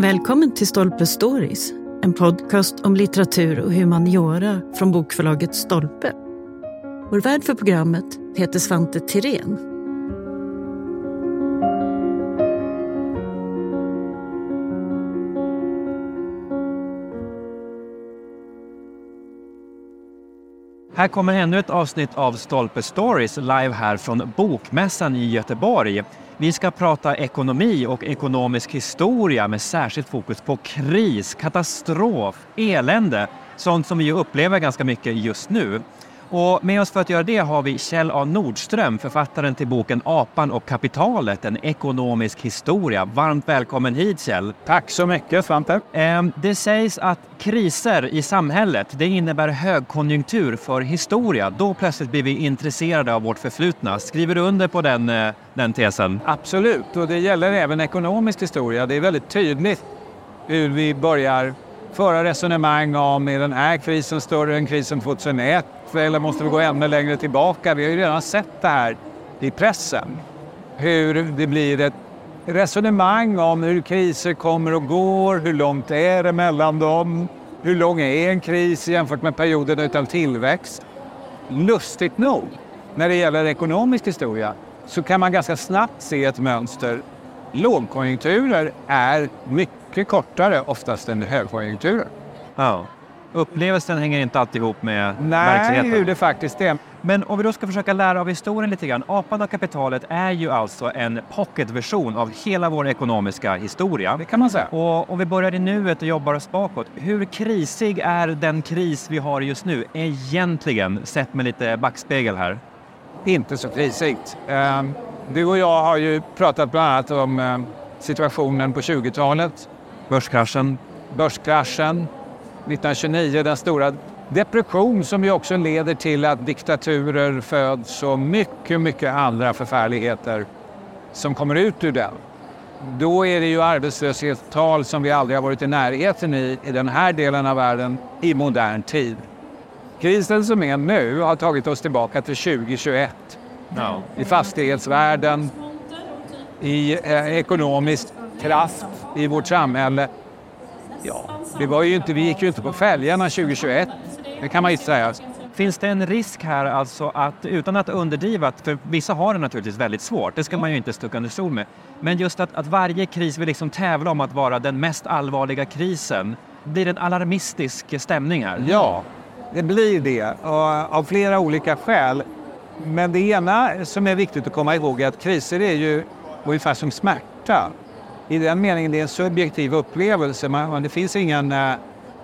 Välkommen till Stolpe Stories, en podcast om litteratur och humaniora från bokförlaget Stolpe. Vår värd för programmet heter Svante Tirén. Här kommer ännu ett avsnitt av Stolpe Stories live här från Bokmässan i Göteborg. Vi ska prata ekonomi och ekonomisk historia med särskilt fokus på kris, katastrof, elände, sånt som vi upplever ganska mycket just nu. Och med oss för att göra det har vi Kjell A Nordström, författaren till boken Apan och kapitalet, en ekonomisk historia. Varmt välkommen hit Kjell. Tack så mycket Svante. Ehm, det sägs att kriser i samhället, det innebär högkonjunktur för historia. Då plötsligt blir vi intresserade av vårt förflutna. Skriver du under på den, eh, den tesen? Absolut, och det gäller även ekonomisk historia. Det är väldigt tydligt hur vi börjar föra resonemang om är den här krisen större än krisen 2001 eller måste vi gå ännu längre tillbaka? Vi har ju redan sett det här i pressen. Hur det blir ett resonemang om hur kriser kommer och går, hur långt är det mellan dem, hur lång är en kris jämfört med perioden utan tillväxt. Lustigt nog, när det gäller ekonomisk historia så kan man ganska snabbt se ett mönster. Lågkonjunkturer är mycket kortare oftast än högkonjunkturer. Ja. Upplevelsen hänger inte alltid ihop med Nej, verkligheten. hur det faktiskt är. Men om vi då ska försöka lära av historien lite grann. Apan och kapitalet är ju alltså en pocketversion av hela vår ekonomiska historia. Det kan man säga. Och om vi börjar i nuet och jobbar oss bakåt. Hur krisig är den kris vi har just nu egentligen, sett med lite backspegel här? Inte så krisigt. Ehm, Du och jag har ju pratat bland annat om eh, situationen på 20-talet. Börskraschen. Börskraschen 1929, den stora depression som ju också leder till att diktaturer föds och mycket, mycket andra förfärligheter som kommer ut ur den. Då är det ju arbetslöshetstal som vi aldrig har varit i närheten i, i den här delen av världen i modern tid. Krisen som är nu har tagit oss tillbaka till 2021 Ja. i fastighetsvärlden, i eh, ekonomisk kraft i vårt samhälle. Ja, det var ju inte, vi gick ju inte på fälgarna 2021, det kan man ju säga. Finns det en risk här alltså att, utan att underdriva, för vissa har det naturligtvis väldigt svårt, det ska man ju inte stucka under stol med, men just att, att varje kris vill liksom tävla om att vara den mest allvarliga krisen, blir det en alarmistisk stämning här? Ja, det blir det av flera olika skäl. Men det ena som är viktigt att komma ihåg är att kriser är ju ungefär som smärta. I den meningen det är en subjektiv upplevelse. Man, det finns ingen eh,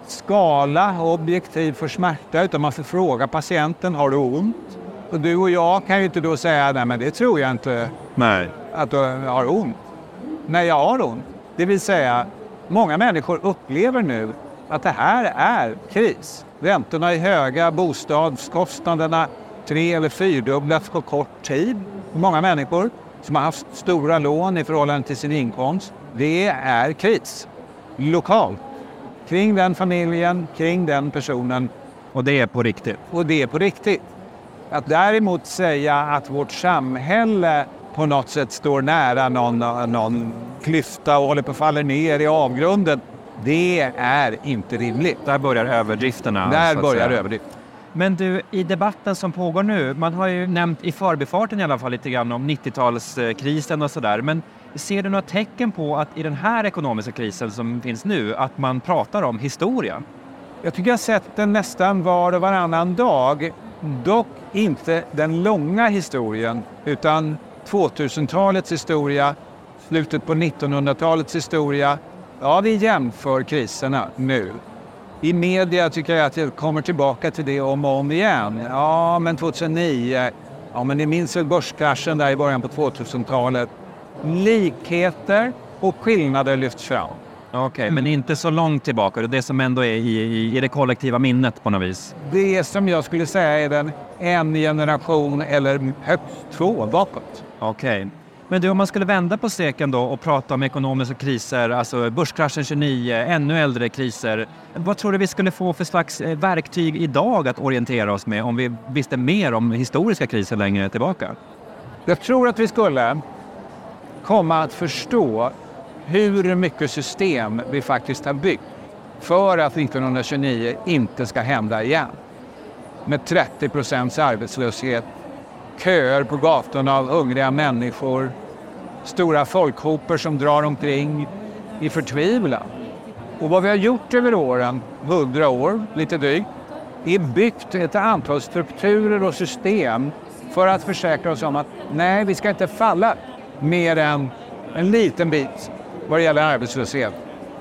skala objektiv för smärta utan man får fråga patienten, har du ont? Och du och jag kan ju inte då säga, nej men det tror jag inte Nej. att du har ont. Nej, jag har ont. Det vill säga, många människor upplever nu att det här är kris. Räntorna är höga, bostadskostnaderna tre eller fyrdubblats på kort tid. Många människor som har haft stora lån i förhållande till sin inkomst. Det är kris. Lokalt. Kring den familjen, kring den personen. Och det är på riktigt? Och det är på riktigt. Att däremot säga att vårt samhälle på något sätt står nära någon, någon klyfta och håller på att falla ner i avgrunden. Det är inte rimligt. Där börjar överdrifterna. Där börjar säga. Men du, i debatten som pågår nu, man har ju nämnt i förbifarten i alla fall lite grann om 90-talskrisen och sådär, men ser du några tecken på att i den här ekonomiska krisen som finns nu, att man pratar om historia? Jag tycker jag har sett den nästan var och varannan dag. Dock inte den långa historien, utan 2000-talets historia, slutet på 1900-talets historia. Ja, vi jämför kriserna nu. I media tycker jag att jag kommer tillbaka till det om och om igen. Ja, men 2009, ja men ni minns väl börskraschen där i början på 2000-talet. Likheter och skillnader lyfts fram. Okej, men inte så långt tillbaka, det som ändå är i, i, i det kollektiva minnet på något vis. Det som jag skulle säga är den en generation eller högst två bakåt. Okej. Men du, om man skulle vända på steken då och prata om ekonomiska kriser, alltså börskraschen 29, ännu äldre kriser. Vad tror du vi skulle få för slags eh, verktyg idag att orientera oss med om vi visste mer om historiska kriser längre tillbaka? Jag tror att vi skulle komma att förstå hur mycket system vi faktiskt har byggt för att 1929 inte ska hända igen. Med 30 procents arbetslöshet, köer på gatorna av hungriga människor, stora folkhopor som drar omkring i förtvivlan. Och vad vi har gjort över åren, 100 år lite drygt, är byggt ett antal strukturer och system för att försäkra oss om att nej, vi ska inte falla mer än en liten bit vad det gäller arbetslöshet.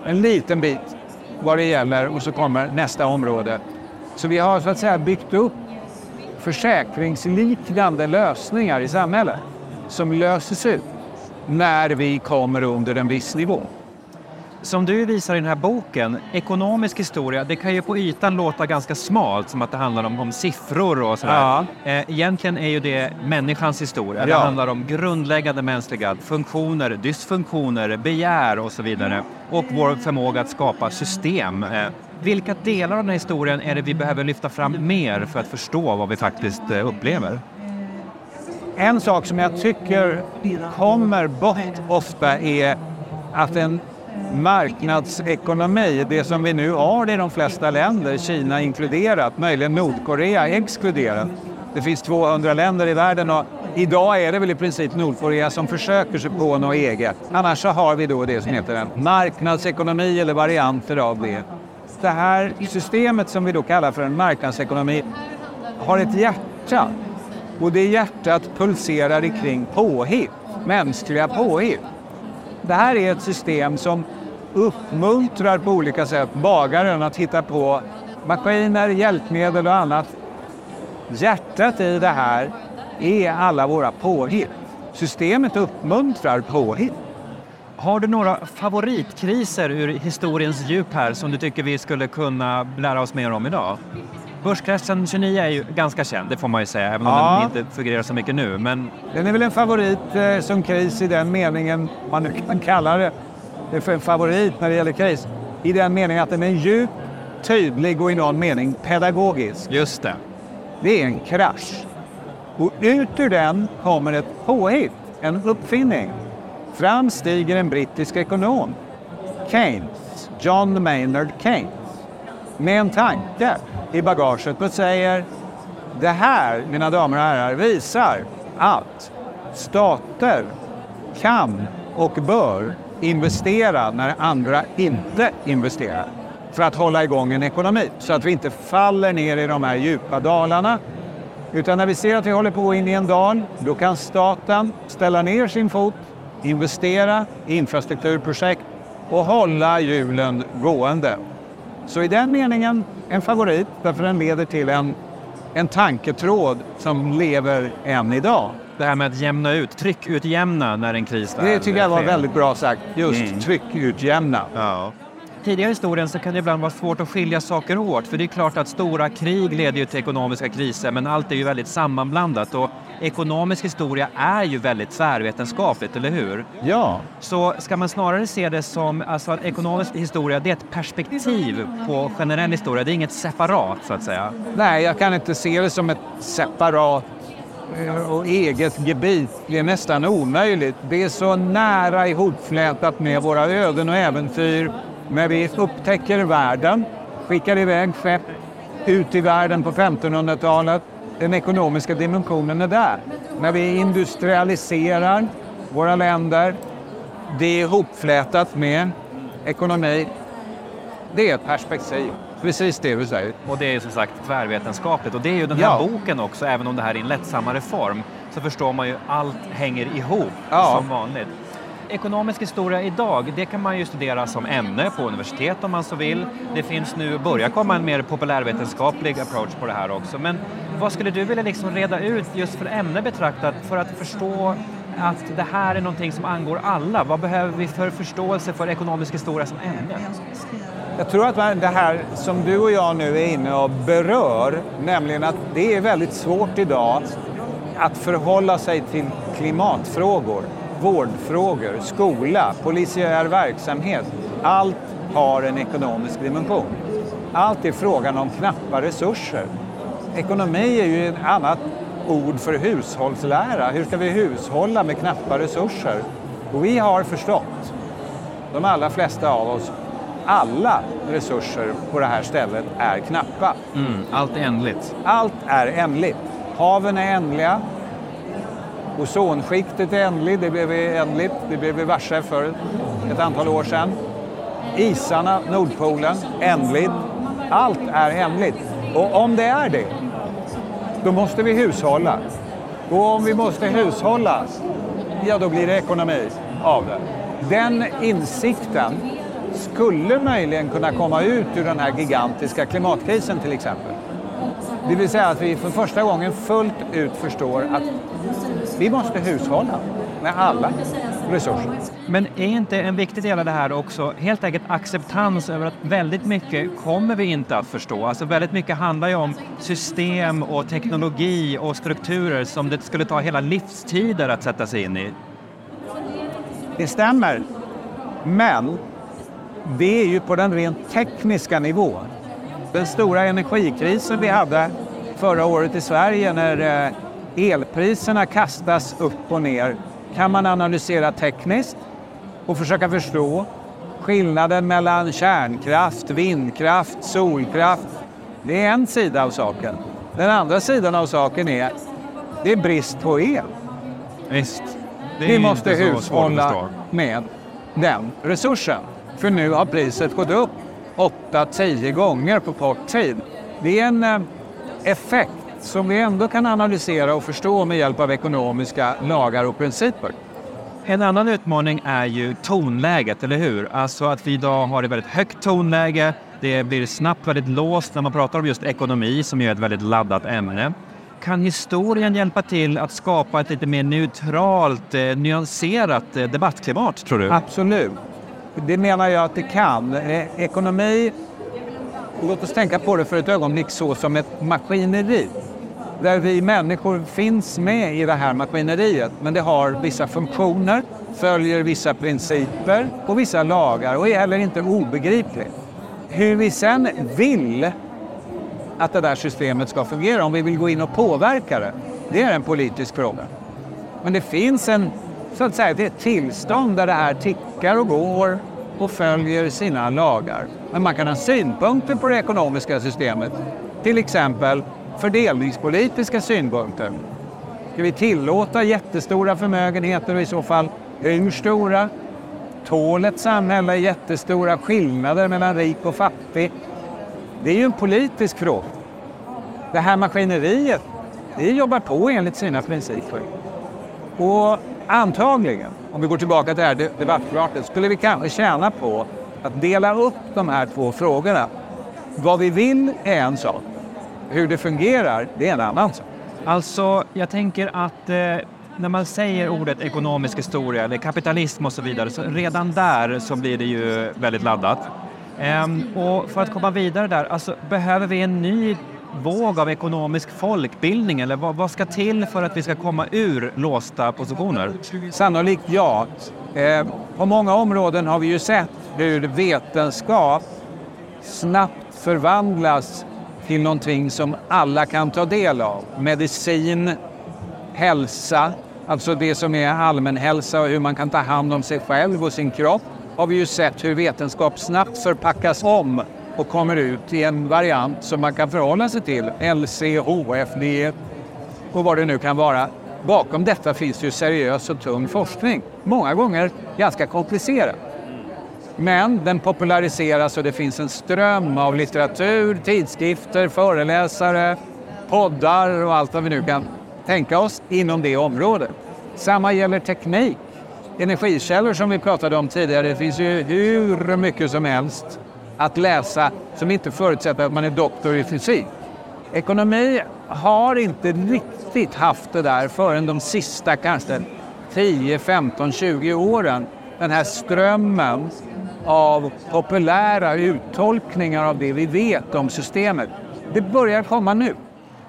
En liten bit vad det gäller och så kommer nästa område. Så vi har så att säga byggt upp försäkringsliknande lösningar i samhället som löses ut när vi kommer under en viss nivå. Som du visar i den här boken, ekonomisk historia, det kan ju på ytan låta ganska smalt, som att det handlar om, om siffror och sådär. Ja. Eh, egentligen är ju det människans historia. Det Ja. handlar om grundläggande mänskliga funktioner, dysfunktioner, begär och så vidare. Och vår förmåga att skapa system. Vilka delar av den här historien är det vi behöver lyfta fram mer för att förstå vad vi faktiskt eh, upplever? En sak som jag tycker kommer bort ofta är att en marknadsekonomi, det som vi nu har i de flesta länder, Kina inkluderat, möjligen Nordkorea exkluderat. Det finns 200 länder i världen och idag är det väl i princip Nordkorea som försöker sig på något eget. Annars så har vi då det som heter en marknadsekonomi eller varianter av det. Det här systemet som vi då kallar för en marknadsekonomi har ett hjärta och det hjärtat pulserar kring påhitt, mänskliga påhitt. Det här är ett system som uppmuntrar på olika sätt bagaren att hitta på maskiner, hjälpmedel och annat. Hjärtat i det här är alla våra påhitt. Systemet uppmuntrar påhitt. Har du några favoritkriser ur historiens djup här som du tycker vi skulle kunna lära oss mer om idag? Börskraschen 29 är ju ganska känd, det får man ju säga, även om Ja. den inte fungerar så mycket nu. Men Den är väl en favorit eh, som kris i den meningen, man nu kan kalla det, det är för en favorit när det gäller kris. I den meningen att den är djup, tydlig och i någon mening pedagogisk. just det. Det är en krasch. Och ut ur den kommer ett påhitt, en uppfinning. Fram stiger en brittisk ekonom, Keynes, John Maynard Keynes, med en tanke i bagaget och säger det här, mina damer och herrar, visar att stater kan och bör investera när andra inte investerar för att hålla igång en ekonomi så att vi inte faller ner i de här djupa dalarna. Utan när vi ser att vi håller på in i en dal, då kan staten ställa ner sin fot, investera i infrastrukturprojekt och hålla hjulen gående. Så i den meningen en favorit därför den leder till en, en tanketråd som lever än idag. Det här med att jämna ut, tryckutjämna när en kris Det väl tycker jag var väldigt bra sagt. Just Mm. tryckutjämna. Ja. Tidigare historien så kan det ibland vara svårt att skilja saker åt. För det är klart att stora krig leder ju till ekonomiska kriser men allt är ju väldigt sammanblandat. Och ekonomisk historia är ju väldigt tvärvetenskapligt, eller hur? Ja, Så ska man snarare se det som alltså att ekonomisk historia, det är ett perspektiv på generell historia. Det är inget separat så att säga. nej jag kan inte se det som ett separat eh, och eget gebit. Det är nästan omöjligt. Det är så nära ihopflätat med våra öden och äventyr. När vi upptäcker världen, skickar iväg skepp ut i världen på 1500-talet. Den ekonomiska dimensionen är där. När vi industrialiserar våra länder, det är ihopflätat med ekonomi. Det är ett perspektiv. Precis det du säger. Och det är som sagt tvärvetenskapligt. Och det är ju den här Ja. boken också, även om det här är en lättsammare form, så förstår man ju allt hänger ihop Ja. som vanligt. Ekonomisk historia idag, det kan man ju studera som ämne på universitet om man så vill. Det finns nu, börjar komma en mer populärvetenskaplig approach på det här också. Men vad skulle du vilja liksom reda ut just för ämne betraktat för att förstå att det här är någonting som angår alla? Vad behöver vi för förståelse för ekonomisk historia som ämne? Jag tror att det här som du och jag nu är inne och berör, nämligen att det är väldigt svårt idag att förhålla sig till klimatfrågor, vårdfrågor, skola, polisiär verksamhet. Allt har en ekonomisk dimension. Allt är frågan om knappa resurser. Ekonomi är ju ett annat ord för hushållslära. Hur ska vi hushålla med knappa resurser? Och vi har förstått de allra flesta av oss, alla resurser på det här stället är knappa. Mm, allt är ändligt. Allt är ändligt. Haven är ändliga. Ozonskiktet är ändligt, det blev vi ändligt, det blev vi varse för ett antal år sedan. Isarna, Nordpolen, ändligt. Allt är hemligt. Och om det är det, då måste vi hushålla. Och om vi måste hushålla, ja då blir det ekonomi av det. Den insikten skulle möjligen kunna komma ut ur den här gigantiska klimatkrisen till exempel. Det vill säga att vi för första gången fullt ut förstår att vi måste hushålla med alla resurser. Men är inte en viktig del av det här också helt enkelt acceptans över att väldigt mycket kommer vi inte att förstå. Alltså väldigt mycket handlar ju om system och teknologi och strukturer som det skulle ta hela livstider att sätta sig in i. Det stämmer. Men det är ju på den rent tekniska nivån. Den stora energikrisen vi hade förra året i Sverige när eh, elpriserna kastas upp och ner kan man analysera tekniskt och försöka förstå skillnaden mellan kärnkraft, vindkraft, solkraft. Det är en sida av saken. Den andra sidan av saken är det är brist på el. Visst. Vi måste hushålla med den resursen. För nu har priset gått upp 8-10 gånger på kort tid. Det är en eh, effekt som vi ändå kan analysera och förstå med hjälp av ekonomiska lagar och principer. En annan utmaning är ju tonläget, eller hur? Alltså att vi idag har ett väldigt högt tonläge. Det blir snabbt väldigt låst när man pratar om just ekonomi som är ett väldigt laddat ämne. Kan historien hjälpa till att skapa ett lite mer neutralt, eh, nyanserat eh, debattklimat, tror du? Absolut. Det menar jag att det kan. Eh, ekonomi, låt oss tänka på det för ett ögonblick så som ett maskineri. Där vi människor finns med i det här maskineriet. Men det har vissa funktioner, följer vissa principer och vissa lagar och är heller inte obegripligt. Hur vi sen vill att det där systemet ska fungera, om vi vill gå in och påverka det, det är en politisk fråga. Men det finns en, så att säga, ett tillstånd där det här tickar och går och följer sina lagar. Men man kan ha synpunkter på det ekonomiska systemet. Till exempel fördelningspolitiska synpunkter. Ska vi tillåta jättestora förmögenheter och i så fall hur stora? Tål ett samhälle jättestora skillnader mellan rik och fattig? Det är ju en politisk fråga. Det här maskineriet, det jobbar på enligt sina principer. Och antagligen, om vi går tillbaka till det här debattklimatet, skulle vi kanske tjäna på att dela upp de här två frågorna. Vad vi vill är en sak. Hur det fungerar, det är en annan sak. Alltså, jag tänker att eh, när man säger ordet ekonomisk historia eller kapitalism och så vidare, så redan där så blir det ju väldigt laddat. Ehm, och för att komma vidare där, alltså, behöver vi en ny våg av ekonomisk folkbildning eller vad, vad, ska till för att vi ska komma ur låsta positioner? Sannolikt ja. Eh, på många områden har vi ju sett hur vetenskap snabbt förvandlas till någonting som alla kan ta del av. Medicin, hälsa, alltså det som är allmänhälsa och hur man kan ta hand om sig själv och sin kropp har vi ju sett hur vetenskap snabbt förpackas om och kommer ut i en variant som man kan förhålla sig till. LCHFD och vad det nu kan vara. Bakom detta finns ju seriös och tung forskning. Många gånger ganska komplicerad. Men den populariseras och det finns en ström av litteratur, tidskrifter, föreläsare, poddar och allt vad vi nu kan tänka oss inom det området. Samma gäller teknik. Energikällor som vi pratade om tidigare, det finns ju hur mycket som helst att läsa som inte förutsätter att man är doktor i fysik. Ekonomi har inte riktigt haft det där förrän de sista kanske 10, 15, 20 åren. Den här strömmen av populära uttolkningar av det vi vet om systemet. Det börjar komma nu.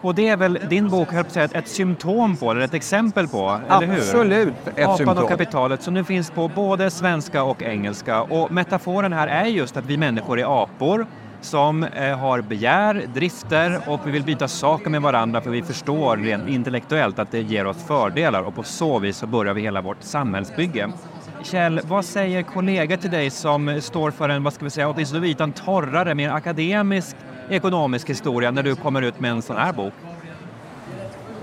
Och det är väl din bok säga, ett symptom på, eller ett exempel på, eller hur? Absolut ett Apan symptom. och kapitalet som nu finns på både svenska och engelska. Och metaforen här är just att vi människor är apor som eh, har begär, drifter och vi vill byta saker med varandra för vi förstår rent intellektuellt att det ger oss fördelar och på så vis så börjar vi hela vårt samhällsbygge. Kjell, vad säger kollegor till dig som står för en, vad ska vi säga, åtminstone ytan torrare, mer akademisk ekonomisk historia när du kommer ut med en sån här bok?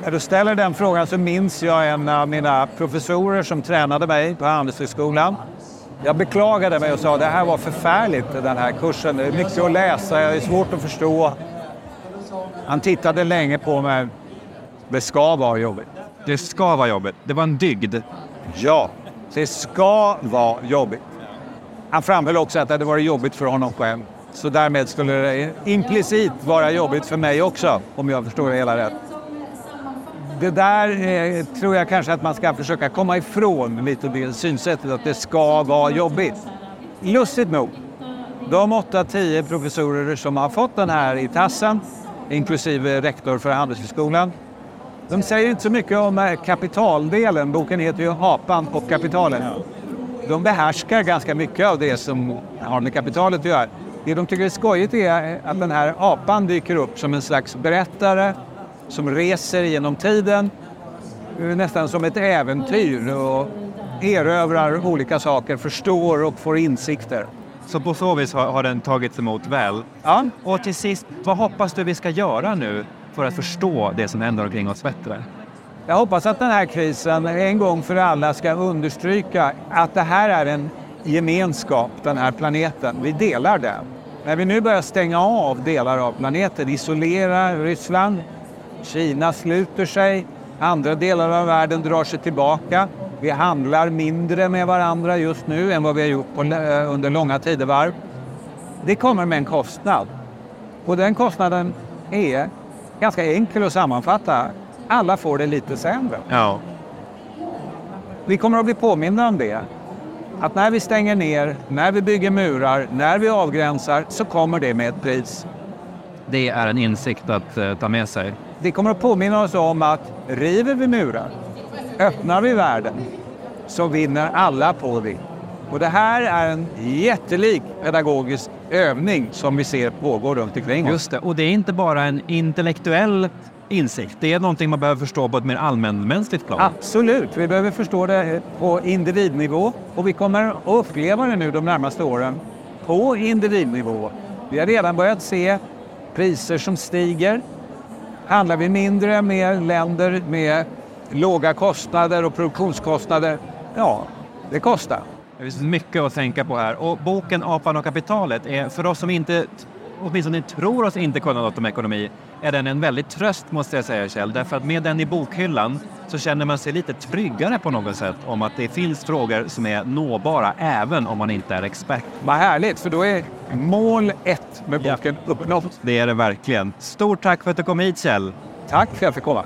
När du ställer den frågan så minns jag en av mina professorer som tränade mig på Handelshögskolan. Jag beklagade mig och sa att det här var förfärligt den här kursen. Det är mycket att läsa, det är svårt att förstå. Han tittade länge på mig. Det ska vara jobbigt. Det ska vara jobbigt. Det var en dygd. Ja, det ska vara jobbigt. Han framhöll också att det hade varit jobbigt för honom själv. Så därmed skulle det implicit vara jobbigt för mig också, om jag förstår det hela rätt. Det där eh, tror jag kanske att man ska försöka komma ifrån lite det synsättet att det ska vara jobbigt. Lustigt nog, de 8-10 professorer som har fått den här i tassen, inklusive rektor för Handelshögskolan, de säger inte så mycket om eh, kapitaldelen. Boken heter ju Apan och kapitalet. De behärskar ganska mycket av det som har med kapitalet att göra. Det de tycker är skojigt är att den här apan dyker upp som en slags berättare som reser genom tiden, nästan som ett äventyr och erövrar olika saker, förstår och får insikter. Så på så vis har, har den tagits emot väl. Ja. Och till sist, vad hoppas du vi ska göra nu för att förstå det som händer omkring oss bättre? Jag hoppas att den här krisen en gång för alla ska understryka att det här är en gemenskap, den här planeten. Vi delar den. När vi nu börjar stänga av delar av planeten, isolera Ryssland, Kina sluter sig, andra delar av världen drar sig tillbaka. Vi handlar mindre med varandra just nu än vad vi har gjort på, eh, under långa tidevarv. Det kommer med en kostnad. Och den kostnaden är ganska enkel att sammanfatta. Alla får det lite sämre. Ja. Vi kommer att bli påminna om det. Att när vi stänger ner, när vi bygger murar, när vi avgränsar så kommer det med ett pris. Det är en insikt att uh, ta med sig. Det kommer att påminna oss om att river vi murar, öppnar vi världen, så vinner alla på det. Och det här är en jättelik pedagogisk övning som vi ser pågå runt omkring oss. Just det, och det är inte bara en intellektuell insikt. Det är någonting man behöver förstå på ett mer allmänmänskligt plan. Absolut, vi behöver förstå det på individnivå och vi kommer att uppleva det nu de närmaste åren på individnivå. Vi har redan börjat se priser som stiger. Handlar vi mindre med länder med låga kostnader och produktionskostnader, ja, det kostar. Det finns mycket att tänka på här och boken Apan och kapitalet är för oss som inte åtminstone tror oss inte kunna något om ekonomi är den en väldigt tröst måste jag säga Kjell. Därför att med den i bokhyllan så känner man sig lite tryggare på något sätt om att det finns frågor som är nåbara även om man inte är expert. Vad härligt, för då är mål ett med boken ja. uppnått. Det är det verkligen. Stort tack för att du kom hit Kjell. Tack för att jag fick komma.